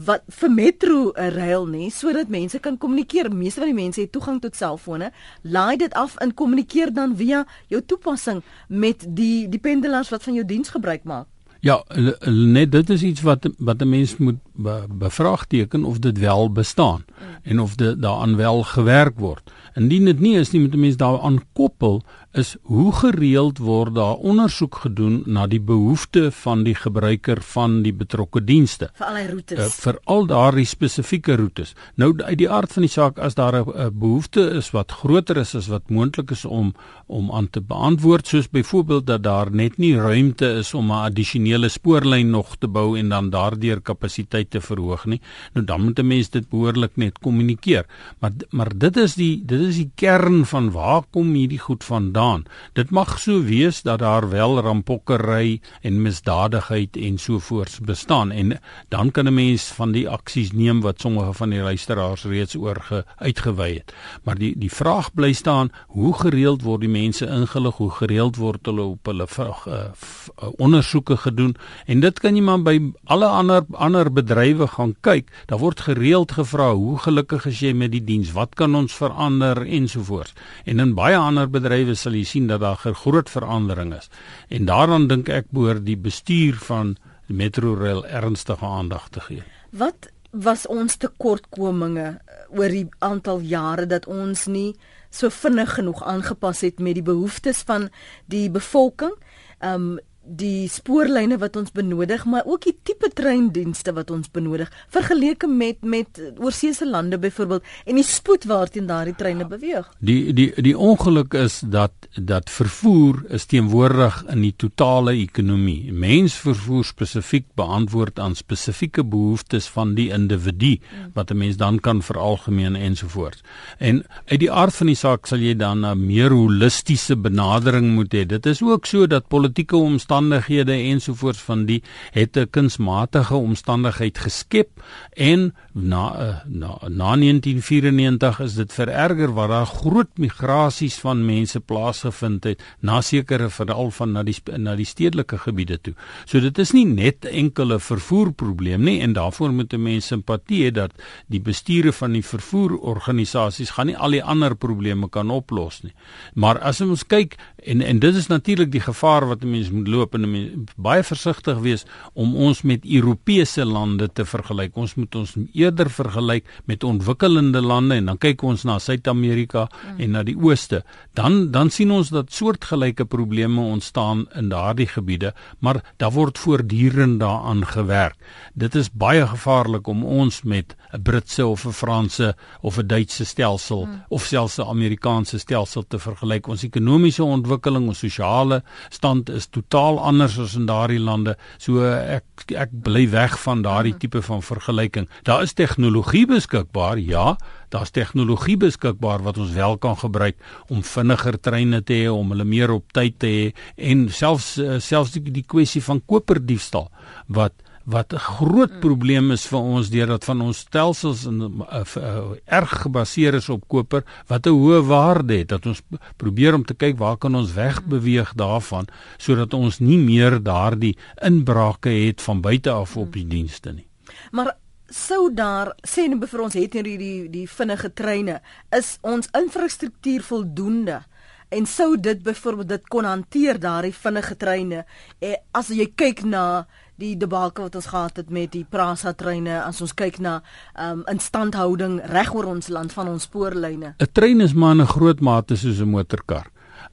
wat vir metro 'n rail nie sodat mense kan kommunikeer. Meeste van die mense het toegang tot selfone. Laai dit af en kommunikeer dan via jou toepassing met die die pendelaars wat van jou diens gebruik maak. Ja, net dit is iets wat wat 'n mens moet be, bevraagteken of dit wel bestaan mm. en of dit daaraan wel gewerk word. Indien dit nie is nie, moet 'n mens daaraan koppel is hoe gereeld word daar ondersoek gedoen na die behoeftes van die gebruiker van die betrokke dienste? Vir al die roetes. Uh, vir al daardie spesifieke roetes. Nou uit die aard van die saak as daar 'n behoefte is wat groter is as wat moontlik is om om aan te beantwoord soos byvoorbeeld dat daar net nie ruimte is om 'n addisionele spoorlyn nog te bou en dan daardeur kapasiteit te verhoog nie nou dan moet 'n mens dit behoorlik net kommunikeer. Maar maar dit is die dit is die kern van waar kom hierdie goed vandaan bestaan. Dit mag so wees dat daar wel rampokkery en misdadigheid en so voorts bestaan en dan kan 'n mens van die aksies neem wat sommige van die luisteraars reeds oor uitgewy het. Maar die die vraag bly staan, hoe gereeld word die mense ingelig, hoe gereeld word hulle op hulle uh, uh, ondersoeke gedoen en dit kan jy maar by alle ander ander bedrywe gaan kyk. Daar word gereeld gevra, hoe gelukkig is jy met die diens? Wat kan ons verander ensovoorts. En in baie ander bedrywe sal jy sien dat daar 'n groot verandering is. En daaraan dink ek behoort die bestuur van Metrorail ernstige aandag te gee. Wat was ons tekortkominge oor die aantal jare dat ons nie so vinnig genoeg aangepas het met die behoeftes van die bevolking? Um, die spoorlyne wat ons benodig, maar ook die tipe treindienste wat ons benodig vergeleke met met oorseese lande byvoorbeeld en die spoed waarteen daardie treine beweeg. Die die die ongeluk is dat dat vervoer is teenwoordig in die totale ekonomie. Mensvervoer spesifiek beantwoord aan spesifieke behoeftes van die individu wat 'n mens dan kan veralgemeen ensovoorts. En uit die aard van die saak sal jy dan 'n meer holistiese benadering moet hê. Dit is ook so dat politieke omstandighede omstandighede ensovoorts van die het 'n kunsmatige omstandigheid geskep en na eh, na, na 1994 is dit vererger waar daar groot migrasies van mense plaasgevind het na sekere veral van na die na die stedelike gebiede toe. So dit is nie net enkele vervoerprobleem nie en daarvoor moet mense simpatie hê dat die bestuure van die vervoerorganisasies gaan nie al die ander probleme kan oplos nie. Maar as ons kyk en en dit is natuurlik die gevaar wat 'n mens moet loop en baie versigtig wees om ons met Europese lande te vergelyk. Ons moet ons eerder vergelyk met ontwikkelende lande en dan kyk ons na Suid-Amerika mm. en na die ooste. Dan dan sien ons dat soortgelyke probleme ontstaan in daardie gebiede, maar daar word voortdurend daaraan gewerk. Dit is baie gevaarlik om ons met 'n Britse of 'n Franse of 'n Duitse stelsel mm. of selfs 'n Amerikaanse stelsel te vergelyk. Ons ekonomiese ontwikkeling, ons sosiale stand is totaal anders as in daardie lande. So ek ek bly weg van daardie mm. tipe van vergelyking. Daar is tegnologie beskikbaar, ja, daar's tegnologie beskikbaar wat ons wel kan gebruik om vinniger treine te hê, om hulle meer op tyd te hê en selfs eh, selfs die, die kwessie van koperdiefstal wat wat 'n groot hmm. probleem is vir ons deurdat van ons stelsels in uh, uh, erg gebaseer is op koper wat 'n hoë waarde het dat ons probeer om te kyk waar kan ons wegbeweeg daarvan sodat ons nie meer daardie inbrake het van buite af op die dienste nie. Maar sou daar sê net vir ons het hierdie die die vinnige treine is ons infrastruktuur voldoende? En sou dit byvoorbeeld dit kon hanteer daardie vinnige treine eh, as jy kyk na die debakel wat ons gehad het met die Prasa treine as ons kyk na um instandhouding reg oor ons land van ons spoorlyne. 'n Trein is maar 'n groot mate soos 'n motorkar.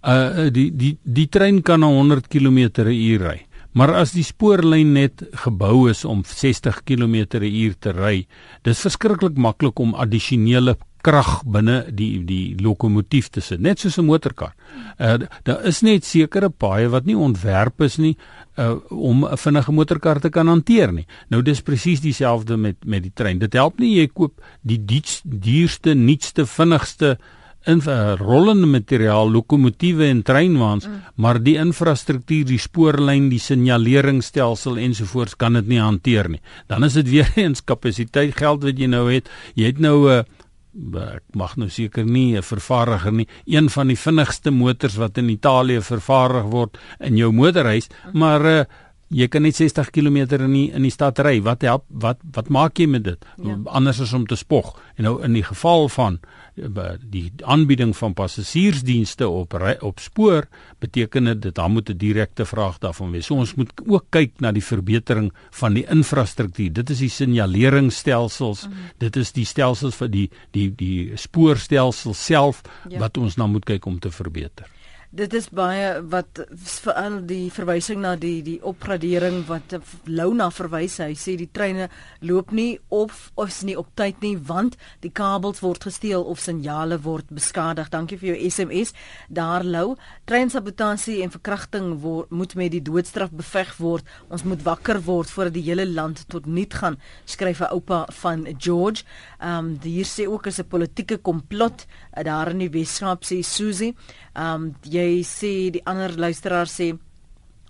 Uh die die die trein kan na 100 km/h ry. Maar as die spoorlyn net gebou is om 60 km/h te ry, dis verskriklik maklik om addisionele krag binne die die lokomotief te sit, net soos 'n motorkar. Uh daar is net sekere paaie wat nie ontwerp is nie uh, om 'n vinnige motorkar te kan hanteer nie. Nou dis presies dieselfde met met die trein. Dit help nie jy koop die duurste, nuutste, vinnigste in uh, rollende materiaal, lokomotiewe en treinwaans, mm. maar die infrastruktuur, die spoorlyn, die signaleringsstelsel ensovoorts kan dit nie hanteer nie. Dan is dit weer eens kapasiteit geld wat jy nou het. Jy het nou 'n uh, ek mag nou seker nie 'n vervaardiger nie, een van die vinnigste motors wat in Italië vervaardig word in jou motorhuis, maar uh, jy kan net 60 km in die, in die stad ry. Wat help wat wat maak jy met dit? Ja. Anders as om te spog. En nou in die geval van die aanbieding van passasiersdienste op op spoor beteken dit dat daar moet 'n direkte vraag daarvan wees. So ons moet ook kyk na die verbetering van die infrastruktuur. Dit is die signaleringsstelsels, mm -hmm. dit is die stelsels vir die die die spoorstelsel self ja. wat ons nou moet kyk om te verbeter. Dit is baie wat veral die verwysing na die die opgradering wat Louna verwys. Hy sê die treine loop nie of of is nie op tyd nie want die kabels word gesteel of signale word beskadig. Dankie vir jou SMS. Daar Lou, treinsabotasie en verkrachting word moet met die doodstraf beveg word. Ons moet wakker word voordat die hele land tot niet gaan, skryf 'n oupa van George. Ehm um, hier sê ook is 'n politieke komplot daar in die Weskaap sê Susie. Ehm um, jy sê die ander luisteraar sê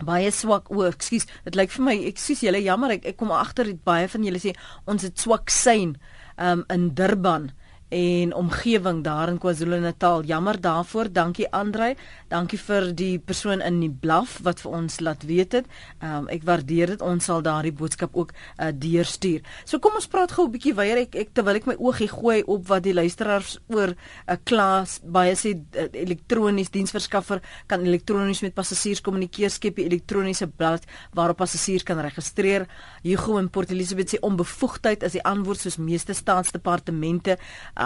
baie swak o, ekskuus, dit lyk vir my ekskuus julle jammer ek, ek kom agter baie van julle sê ons het swak sein ehm um, in Durban en omgewing daar in KwaZulu-Natal. Jammer daarvoor. Dankie Andrei. Dankie vir die persoon in die blaf wat vir ons laat weet dit. Um, ek waardeer dit. Ons sal daardie boodskap ook uh, deurstuur. So kom ons praat gou 'n bietjie weier ek, ek terwyl ek my oogie gooi op wat die luisteraars oor 'n uh, klas baie sê uh, elektronies diensverskaffer kan elektronies met passasiers kommunikeer skep 'n elektroniese blad waarop passasiers kan registreer. Hugo in Port Elizabeth sê onbevoegdheid is die antwoord soos meeste staatsdepartemente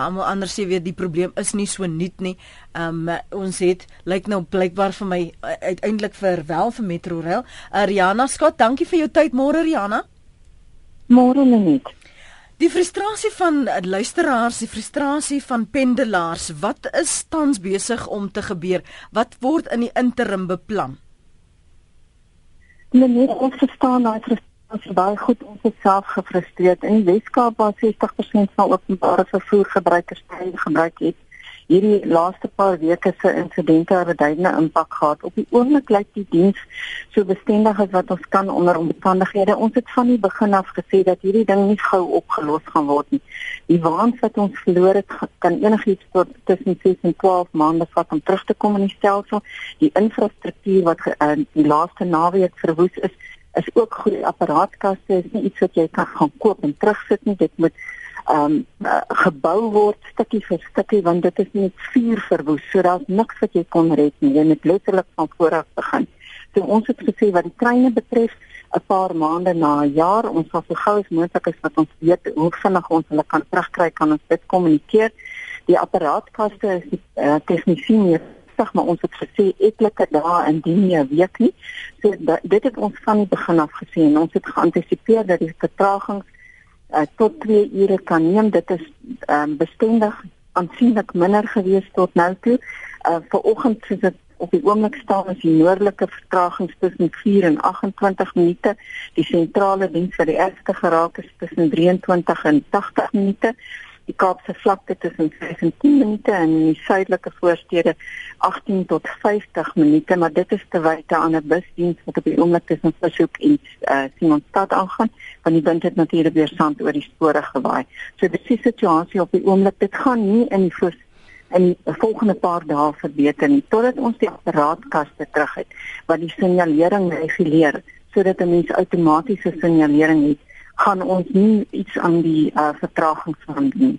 almal anders sê weer die probleem is nie so nuut nie. Um ons het lyk nou blykbaar vir my uiteindelik vir wel vir Metrorail. Uh, Riana Scott, dankie vir jou tyd môre Riana. Môre net. Die frustrasie van luisteraars, die frustrasie van pendelaars, wat is tans besig om te gebeur? Wat word in die interim beplan? Nee, ek verstaan daai frustrasie Ons is baie goed ons is self gefrustreerd. In die Weskaap waar 60% van openbare vervoer gebruikers trein gebruik het, hierdie laaste paar weke se insidente het 'n duidelike impak gehad op die oomblik lyk die diens so bestendig as wat ons kan onder omstandighede. Ons het van die begin af gesê dat hierdie ding nie gou opgelos gaan word nie. Die waans wat ons verloor het kan enigiets tot tussen 6 en 12 maande vat om terug te kom in die stelsel. Die infrastruktuur wat uh, die laaste naweek verwoes is, is ook goeie apparaatkaste is nie iets wat jy kan gaan koop en terugsit nie. Dit moet ehm um, uh, gebou word stukkie vir stukkie want dit is net vuur verwoes so daar's niks wat jy kon red nie. Jy moet letterlik van voor af begin. So ons het gesê wat die treine betref 'n paar maande na 'n jaar ons sal so gou as moontlik is wat ons weet hoe vinnig ons hulle kan terugkry kan ons dit kommunikeer. Die apparaatkaste is die uh, tegnisie sag maar ons het gesê etlike dae in die nie week nie. So dit het ons van die begin af gesien en ons het geantisipeer dat die vertragings uh, tot 2 ure kan neem. Dit is um, bestendig aansienlik minder gewees tot nou toe. Uh, Vanoggend soos dit op die oomblik staan is die noordelike vertraging tussen 4 en 28 minute. Die sentrale diens vir die ergste geraak is tussen 23 en 80 minute. Die Kaapse vlakte tussen 5 en 10 minute en die suidelike voorstede 18 tot 50 minute, maar dit is te wyte aan 'n busdiens wat op die oomblik tussen Versoek en uh, Simonstad aangaan, want die wind het natuurlik weer sand oor die spore gewaai. So dis die situasie op die oomblik. Dit gaan nie in die voor in die volgende paar dae verbeter nie totdat ons die apparaatkaste terug het wat die signalering reguleer sodat 'n mens outomatiese signalering het gaan ons nie iets aan die uh, vertragings van doen.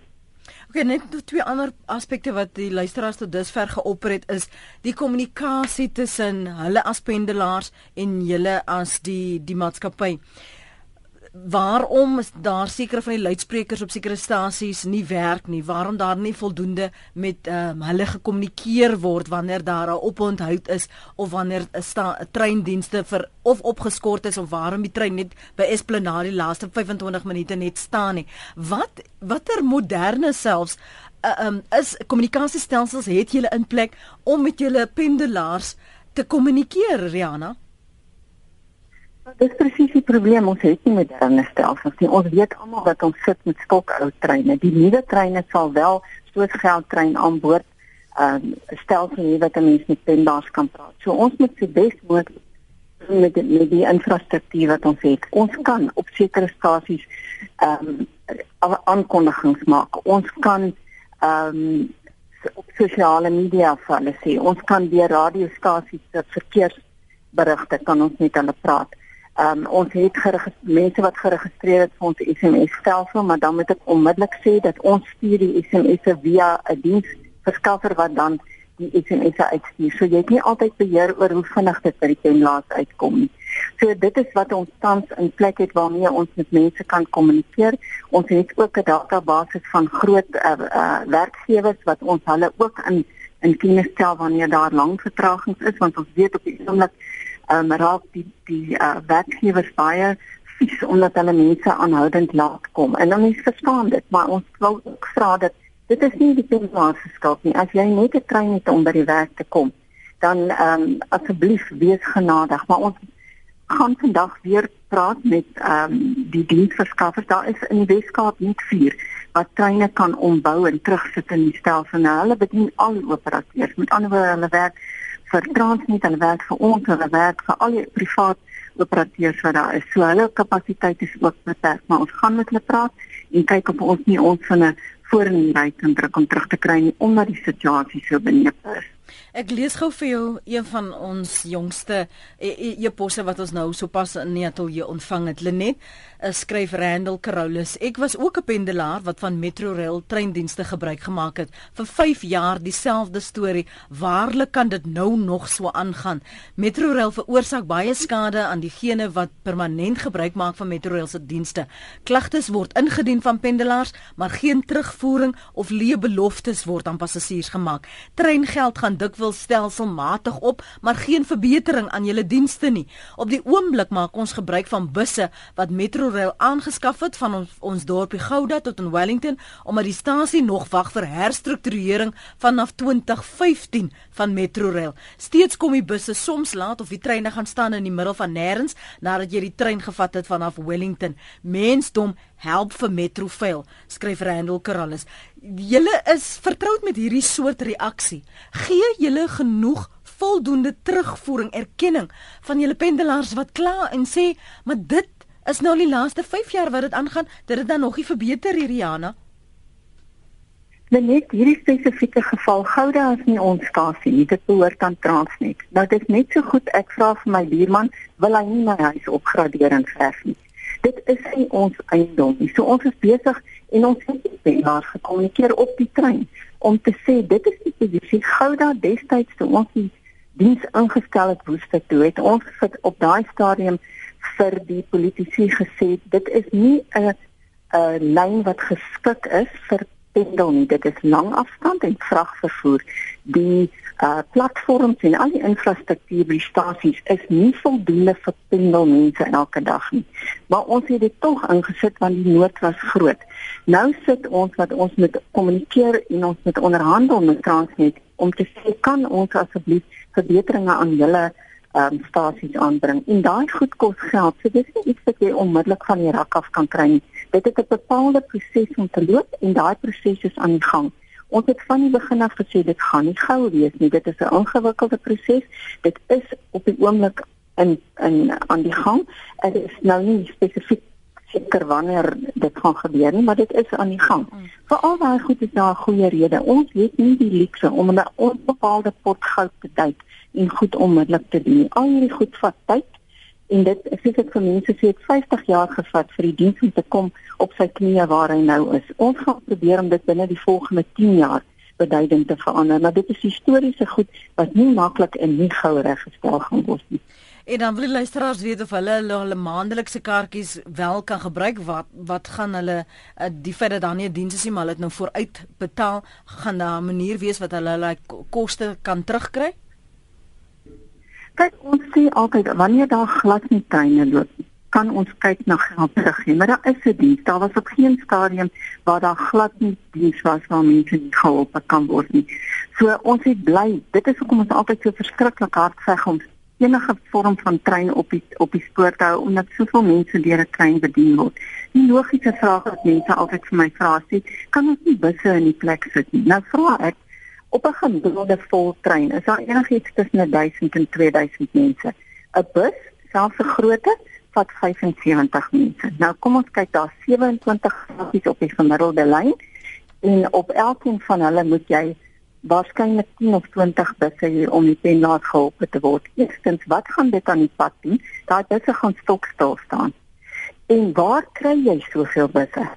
Okay, net twee ander aspekte wat die luisteraars tot dusver geopper het is die kommunikasie tussen hulle as pendelaars en julle as die die maatskappy waarom is daar sekere van die luidsprekers op sekere stasies nie werk nie? Waarom daar nie voldoende met um, hulle gekommunikeer word wanneer daar 'n oponthoud is of wanneer 'n treindienste vir of opgeskort is of waarom die trein net by Esplanade die laaste 25 minute net staan nie? Wat watter moderne selfs uh, um, is kommunikasiestelsels het julle in plek om met julle pendelaars te kommunikeer, Riana? Dis presies die probleem ons het nie moderne stelsels nie. Ons weet almal dat ons sit met stokou treine. Die nuwe treine sal wel soos geldtrein aan boord ehm um, stelsel hê wat mense met pendelaars kan praat. So ons moet se bes moontlik met die, met die infrastruktuur wat ons het. Ons kan op sekere stasies ehm um, aankondigings maak. Ons kan ehm um, op sosiale media vir hulle sê. Ons kan deur radiostasies se verkeersberigte kan ons met hulle praat. Um, ons het mense wat geregistreer het vir ons SMS stelsel, maar dan moet ek onmiddellik sê dat ons stuur die SMS'e via 'n diensverskaffer wat dan die SMS'e uitstuur. So jy het nie altyd beheer oor hoe vinnig dit by die penlaas uitkom nie. So dit is wat ons tans in plek het waarmee ons met mense kan kommunikeer. Ons het ook 'n database van groot uh, uh, werkgewers wat ons hulle ook in in kennis stel wanneer daar lang vertragings is want ons weet op die oomblik um, raak die die uh, werkgewers baie vies omdat hulle mense aanhoudend laat kom. En dan is verstaan dit, maar ons wil ook vra dat dit is nie die pensionaars skuld nie. As jy net 'n trein het om by die werk te kom, dan ehm um, asseblief wees genadig, maar ons gaan vandag weer praat met ehm um, die diensverskaffers. Daar is in die Weskaap net 4 wat treine kan ombou en terugsit in die stelsel. Nou, hulle bedien al die operateurs. Met ander woorde, hulle werk vir Transnet, hulle werk vir ons, hulle werk vir al die privaat operateurs wat daar is. So hulle kapasiteit is ook beperk, maar ons gaan met hulle praat en kyk of ons nie ons van 'n vorenry kan druk om terug te kry nie omdat die situasie so benepe is. Ek lees gou vir jou een van ons jongste e-posse e wat ons nou sopas in die ateljee ontvang het. Lenet uh, skryf Randall Carolus. Ek was ook 'n pendelaar wat van Metrorail treindienste gebruik gemaak het. Vir 5 jaar dieselfde storie. Waarlik kan dit nou nog so aangaan? Metrorail veroorsaak baie skade aan diegene wat permanent gebruik maak van Metrorail se dienste. Klagtes word ingedien van pendelaars, maar geen terugvoering of leë beloftes word aan passasiers gemaak. Treingeld gaan dikwels stelselmatig op, maar geen verbetering aan julle dienste nie. Op die oomblik maak ons gebruik van busse wat Metrorail aangeskaf het van ons, ons dorpie Gouda tot in Wellington omdat die stasie nog wag vir herstrukturering vanaf 2015 van Metrorail. Steeds kom die busse soms laat of die treine gaan staan in die middel van nêrens nadat jy die trein gevat het vanaf Wellington. Mensdom help vir Metrorail, skryf Randall Carolus. Julle is vertroud met hierdie soort reaksie. Gee julle genoeg voldoende terugvoering, erkenning van julle pendelaars wat kla en sê, "Maar dit is nou die laaste 5 jaar wat dit aangaan, dit het dan nog nie verbeter hier, Riana." Net hierdie spesifieke geval Gouda is nie ons stasie nie, dit behoort aan Transnet. Nou dit is net so goed ek vra vir my buurman, wil hy nie my huis opgradeer en verf nie dit is nie ons eiendom nie. So ons is besig en ons het haar gekommunikeer op die trein om te sê dit is die posisie Gouda destyds toe ons die diens ingestel het woeste toe het ons vir op daai stadium vir die politici gesê dit is nie 'n 'n lyn wat geskik is vir pendel nie. Dit is lang afstand en vragvervoer die uh platforms en al die infrastruktuur by stasies is nie voldoende vir pendelmense elke dag nie. Maar ons het dit tog ingesit want die nood was groot. Nou sit ons wat ons moet kommunikeer en ons moet onderhandel met Transnet om te sê kan ons asseblief verbeteringe aan julle um, stasies aanbring. En daai goed kos geld. So dis nie iets wat jy onmiddellik van die rak af kan kry nie. Dit het 'n bepaalde proses om te loop en daai proses is aan die gang. Ons het van die begin af gesê dit gaan nie gou wees nie. Dit is 'n ingewikkelde proses. Dit is op die oomblik in in aan die gang. Dit is nou nie spesifiek seker wanneer dit gaan gebeur nie, maar dit is aan die gang. Mm. Vir al daai goed is daar 'n goeie rede. Ons het nie die luukse om 'n onbepaalde pot goud te duik en goed onmiddellik te doen. Al hierdie goed vat tyd en dit is seker vir mense sê dit 50 jaar gevat vir die diens om te kom op sy knieë waar hy nou is. Ons gaan probeer om dit binne die volgende 10 jaar beduidend te verander, maar dit is historiese goed wat nie maklik en nie gou reggestel gaan word nie. En dan wil die luisteraars weet of hulle hulle maandelikse kaartjies wel kan gebruik wat wat gaan hulle eh, die feit dat daar nie 'n diens is nie maar hulle het nou vooruit betaal gaan daar 'n manier wees wat hulle hulle koste kan terugkry? Kyk, ons sê altyd wanneer daar glad nie treine loop, kan ons kyk na geld teruggee, maar daar is 'n diens. Daar was op geen stadium waar daar glad nie diens was waar mense nie gehelp kan word nie. So ons is bly. Dit is hoekom ons altyd so verskriklik hard veg om enige vorm van trein op die op die spoor te hou omdat soveel mense deur 'n trein bedien word. Die logiese vraag wat mense altyd vir my vra is, kan ons nie busse in die plek sit nie? Nou vra ek Op 'n gemiddelde voltrein is daar enigiets tussen 1000 en 2000 mense. 'n Bus, selfs 'n grootte, vat 75 mense. Nou kom ons kyk daar 27 stasies op die gemiddelde lyn en op elkeen van hulle moet jy waarskynlik 10 of 20 busse hier om die pendelaar gehelp te word. Eerstens, wat gaan dit aan die pad doen? Daai busse gaan stokstil staan. En waar kry jy soveel busse?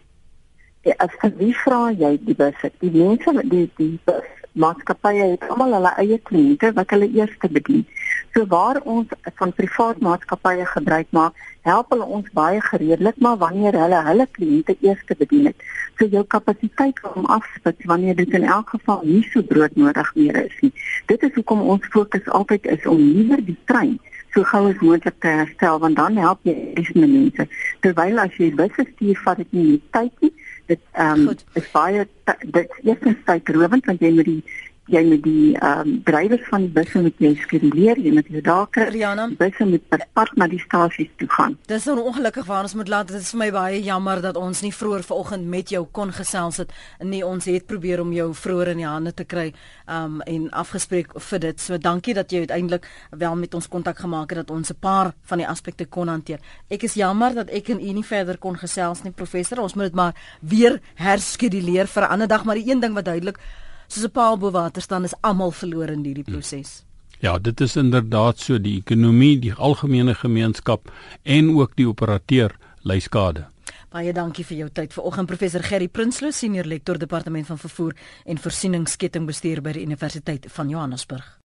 Ja, as jy vra jy die busse, die mense die die bus maatskappye het almal hulle eie kliënte wat hulle eers bedien. So waar ons van privaat maatskappye gebruik maak, help hulle ons baie gereedelik, maar wanneer hulle hulle kliënte eers bedien het, so jou kapasiteit om afspits wanneer dit in elk geval nie so broodnodig meer is nie. Dit is hoekom ons fokus altyd is om liewer die trein so gou as moontlik te herstel want dan help jy dis mense. Terwyl as jy busse stuur, vat dit nie tyd nie dit ehm um, is baie dit eerstens tydrowend want jy moet die jy moet die ehm um, drywers van die busse moet jy skeduleer jy moet jou daar kry. Busse moet per pad na die stasies toe gaan. Dis so ongelukkig waar ons moet laat dit is vir my baie jammer dat ons nie vroeër vanoggend met jou kon gesels het nee ons het probeer om jou vroeër in die hande te kry ehm um, en afgespreek vir dit. So dankie dat jy uiteindelik wel met ons kontak gemaak het dat ons 'n paar van die aspekte kon hanteer. Ek is jammer dat ek en u nie verder kon gesels nie professor. Ons moet dit maar weer herskeduleer vir 'n ander dag maar die een ding wat duidelik soos 'n paal bo water staan is almal verlore in hierdie proses. Ja, dit is inderdaad so die ekonomie, die algemene gemeenskap en ook die operateur ly skade. Baie dankie vir jou tyd vanoggend professor Gerry Prinsloo, senior lektor departement van vervoer en voorsieningskettingbestuur by die Universiteit van Johannesburg.